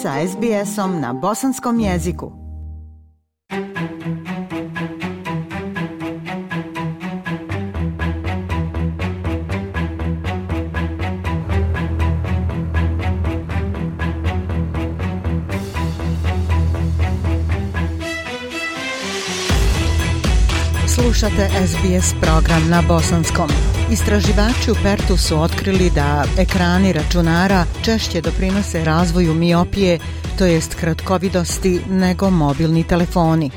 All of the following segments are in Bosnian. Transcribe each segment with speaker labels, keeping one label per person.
Speaker 1: sa SBS-om na bosanskom jeziku. Slušate SBS program na bosanskom. Istraživači u Pertu su otkrili da ekrani računara češće doprinose razvoju miopije, to jest kratkovidosti, nego mobilni telefoni.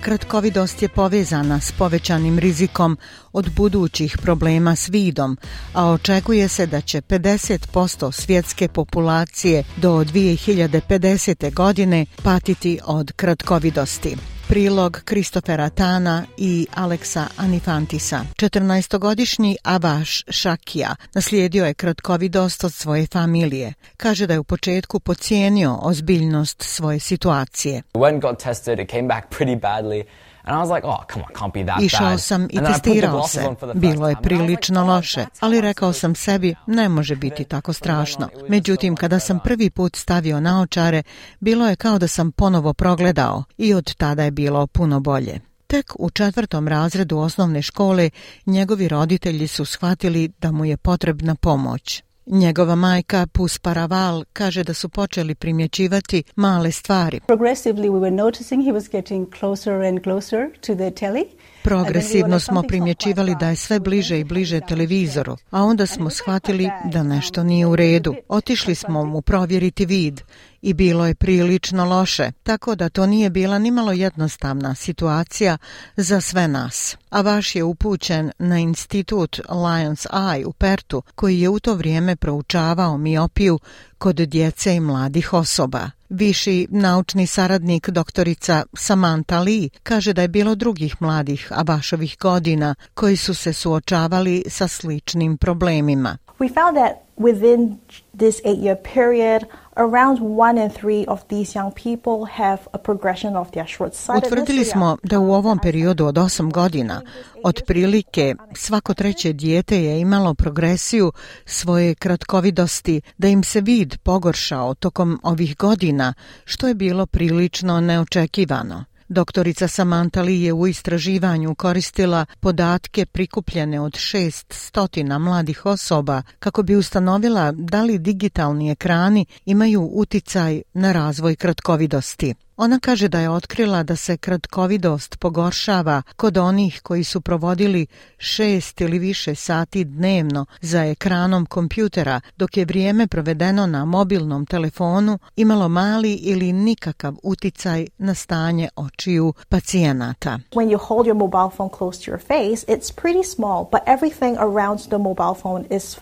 Speaker 1: Kratkovidost je povezana s povećanim rizikom od budućih problema s vidom, a očekuje se da će 50% svjetske populacije do 2050. godine patiti od kratkovidosti prilog Kristofera Tana i Aleksa Anifantisa. 14-godišnji Avaš Šakija naslijedio je kratkovidost od svoje familije. Kaže da je u početku pocijenio ozbiljnost svoje situacije. When got tested, it came back pretty badly.
Speaker 2: And I was like, oh, come on, can't be that Išao sam i testirao se. Bilo je prilično oh loše, ali rekao sam sebi, ne može biti tako strašno. Međutim, kada sam prvi put stavio naočare, bilo je kao da sam ponovo progledao i od tada je bilo puno bolje. Tek u četvrtom razredu osnovne škole njegovi roditelji su shvatili da mu je potrebna pomoć. Njegova majka Pusparaval kaže da su počeli primjećivati male stvari.
Speaker 3: Progressively we were noticing he was getting closer and closer to the telly. Progresivno smo primjećivali da je sve bliže i bliže televizoru, a onda smo shvatili da nešto nije u redu. Otišli smo mu provjeriti vid i bilo je prilično loše, tako da to nije bila nimalo jednostavna situacija za sve nas. A vaš je upućen na institut Lions Eye u Pertu, koji je u to vrijeme proučavao miopiju kod djece i mladih osoba. Viši naučni saradnik doktorica Samantha Lee kaže da je bilo drugih mladih Abašovih godina koji su se suočavali sa sličnim problemima. We found
Speaker 4: that within this eight year period, around one in three of these young people have a progression of their short sightedness. Utvrdili smo da u ovom periodu od osam godina, otprilike svako treće dijete je imalo progresiju svoje kratkovidosti, da im se vid pogoršao tokom ovih godina, što je bilo prilično neočekivano. Doktorica Samantha Lee je u istraživanju koristila podatke prikupljene od šest stotina mladih osoba kako bi ustanovila da li digitalni ekrani imaju uticaj na razvoj kratkovidosti. Ona kaže da je otkrila da se kratkovidost pogoršava kod onih koji su provodili šest ili više sati dnevno za ekranom kompjutera, dok je vrijeme provedeno na mobilnom telefonu imalo mali ili nikakav uticaj na stanje očiju pacijenata. When you hold your mobile phone close to your face, it's pretty
Speaker 5: small, but everything around the mobile phone is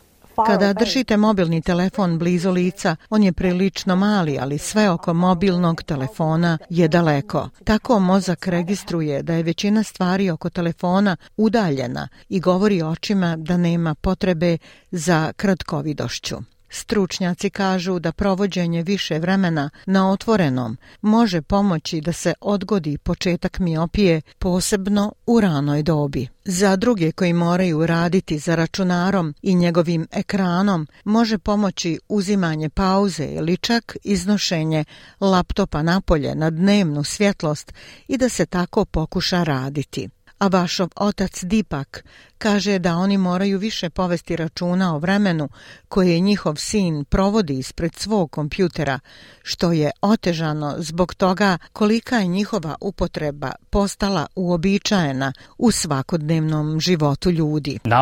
Speaker 5: Kada držite mobilni telefon blizu lica, on je prilično mali, ali sve oko mobilnog telefona je daleko. Tako mozak registruje da je većina stvari oko telefona udaljena i govori očima da nema potrebe za kratkovidošću. Stručnjaci kažu da provođenje više vremena na otvorenom može pomoći da se odgodi početak miopije, posebno u ranoj dobi. Za druge koji moraju raditi za računarom i njegovim ekranom, može pomoći uzimanje pauze ili čak iznošenje laptopa napolje na dnevnu svjetlost i da se tako pokuša raditi. A vašov otac Dipak kaže da oni moraju više povesti računa o vremenu koje njihov sin provodi ispred svog kompjutera, što je otežano zbog toga kolika je njihova upotreba postala uobičajena u svakodnevnom životu ljudi. Uh,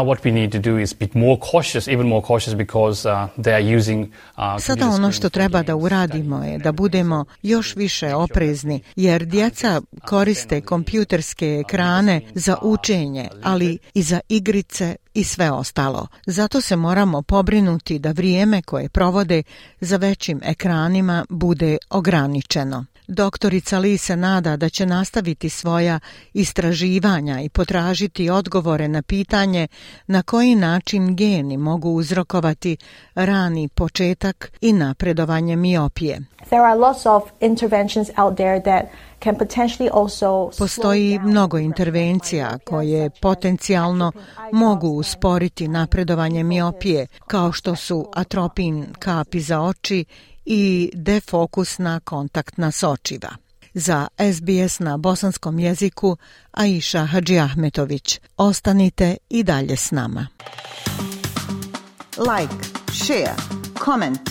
Speaker 6: uh, Sada ono što treba da uradimo je da budemo još više oprezni, jer uh, djeca koriste kompjuterske ekrane za učenje, ali i za igrice i sve ostalo. Zato se moramo pobrinuti da vrijeme koje provode za većim ekranima bude ograničeno. Doktorica Li se nada da će nastaviti svoja istraživanja i potražiti odgovore na pitanje na koji način geni mogu uzrokovati rani početak i napredovanje miopije.
Speaker 7: There are lots of interventions out there that can potentially also Postoji mnogo intervencija koje potencijalno mogu usporiti napredovanje miopije, kao što su atropin kapi za oči i defokus na kontaktna sočiva. Za SBS na bosanskom jeziku, Aisha Hadži Ahmetović. Ostanite i dalje s nama.
Speaker 8: Like, share, comment.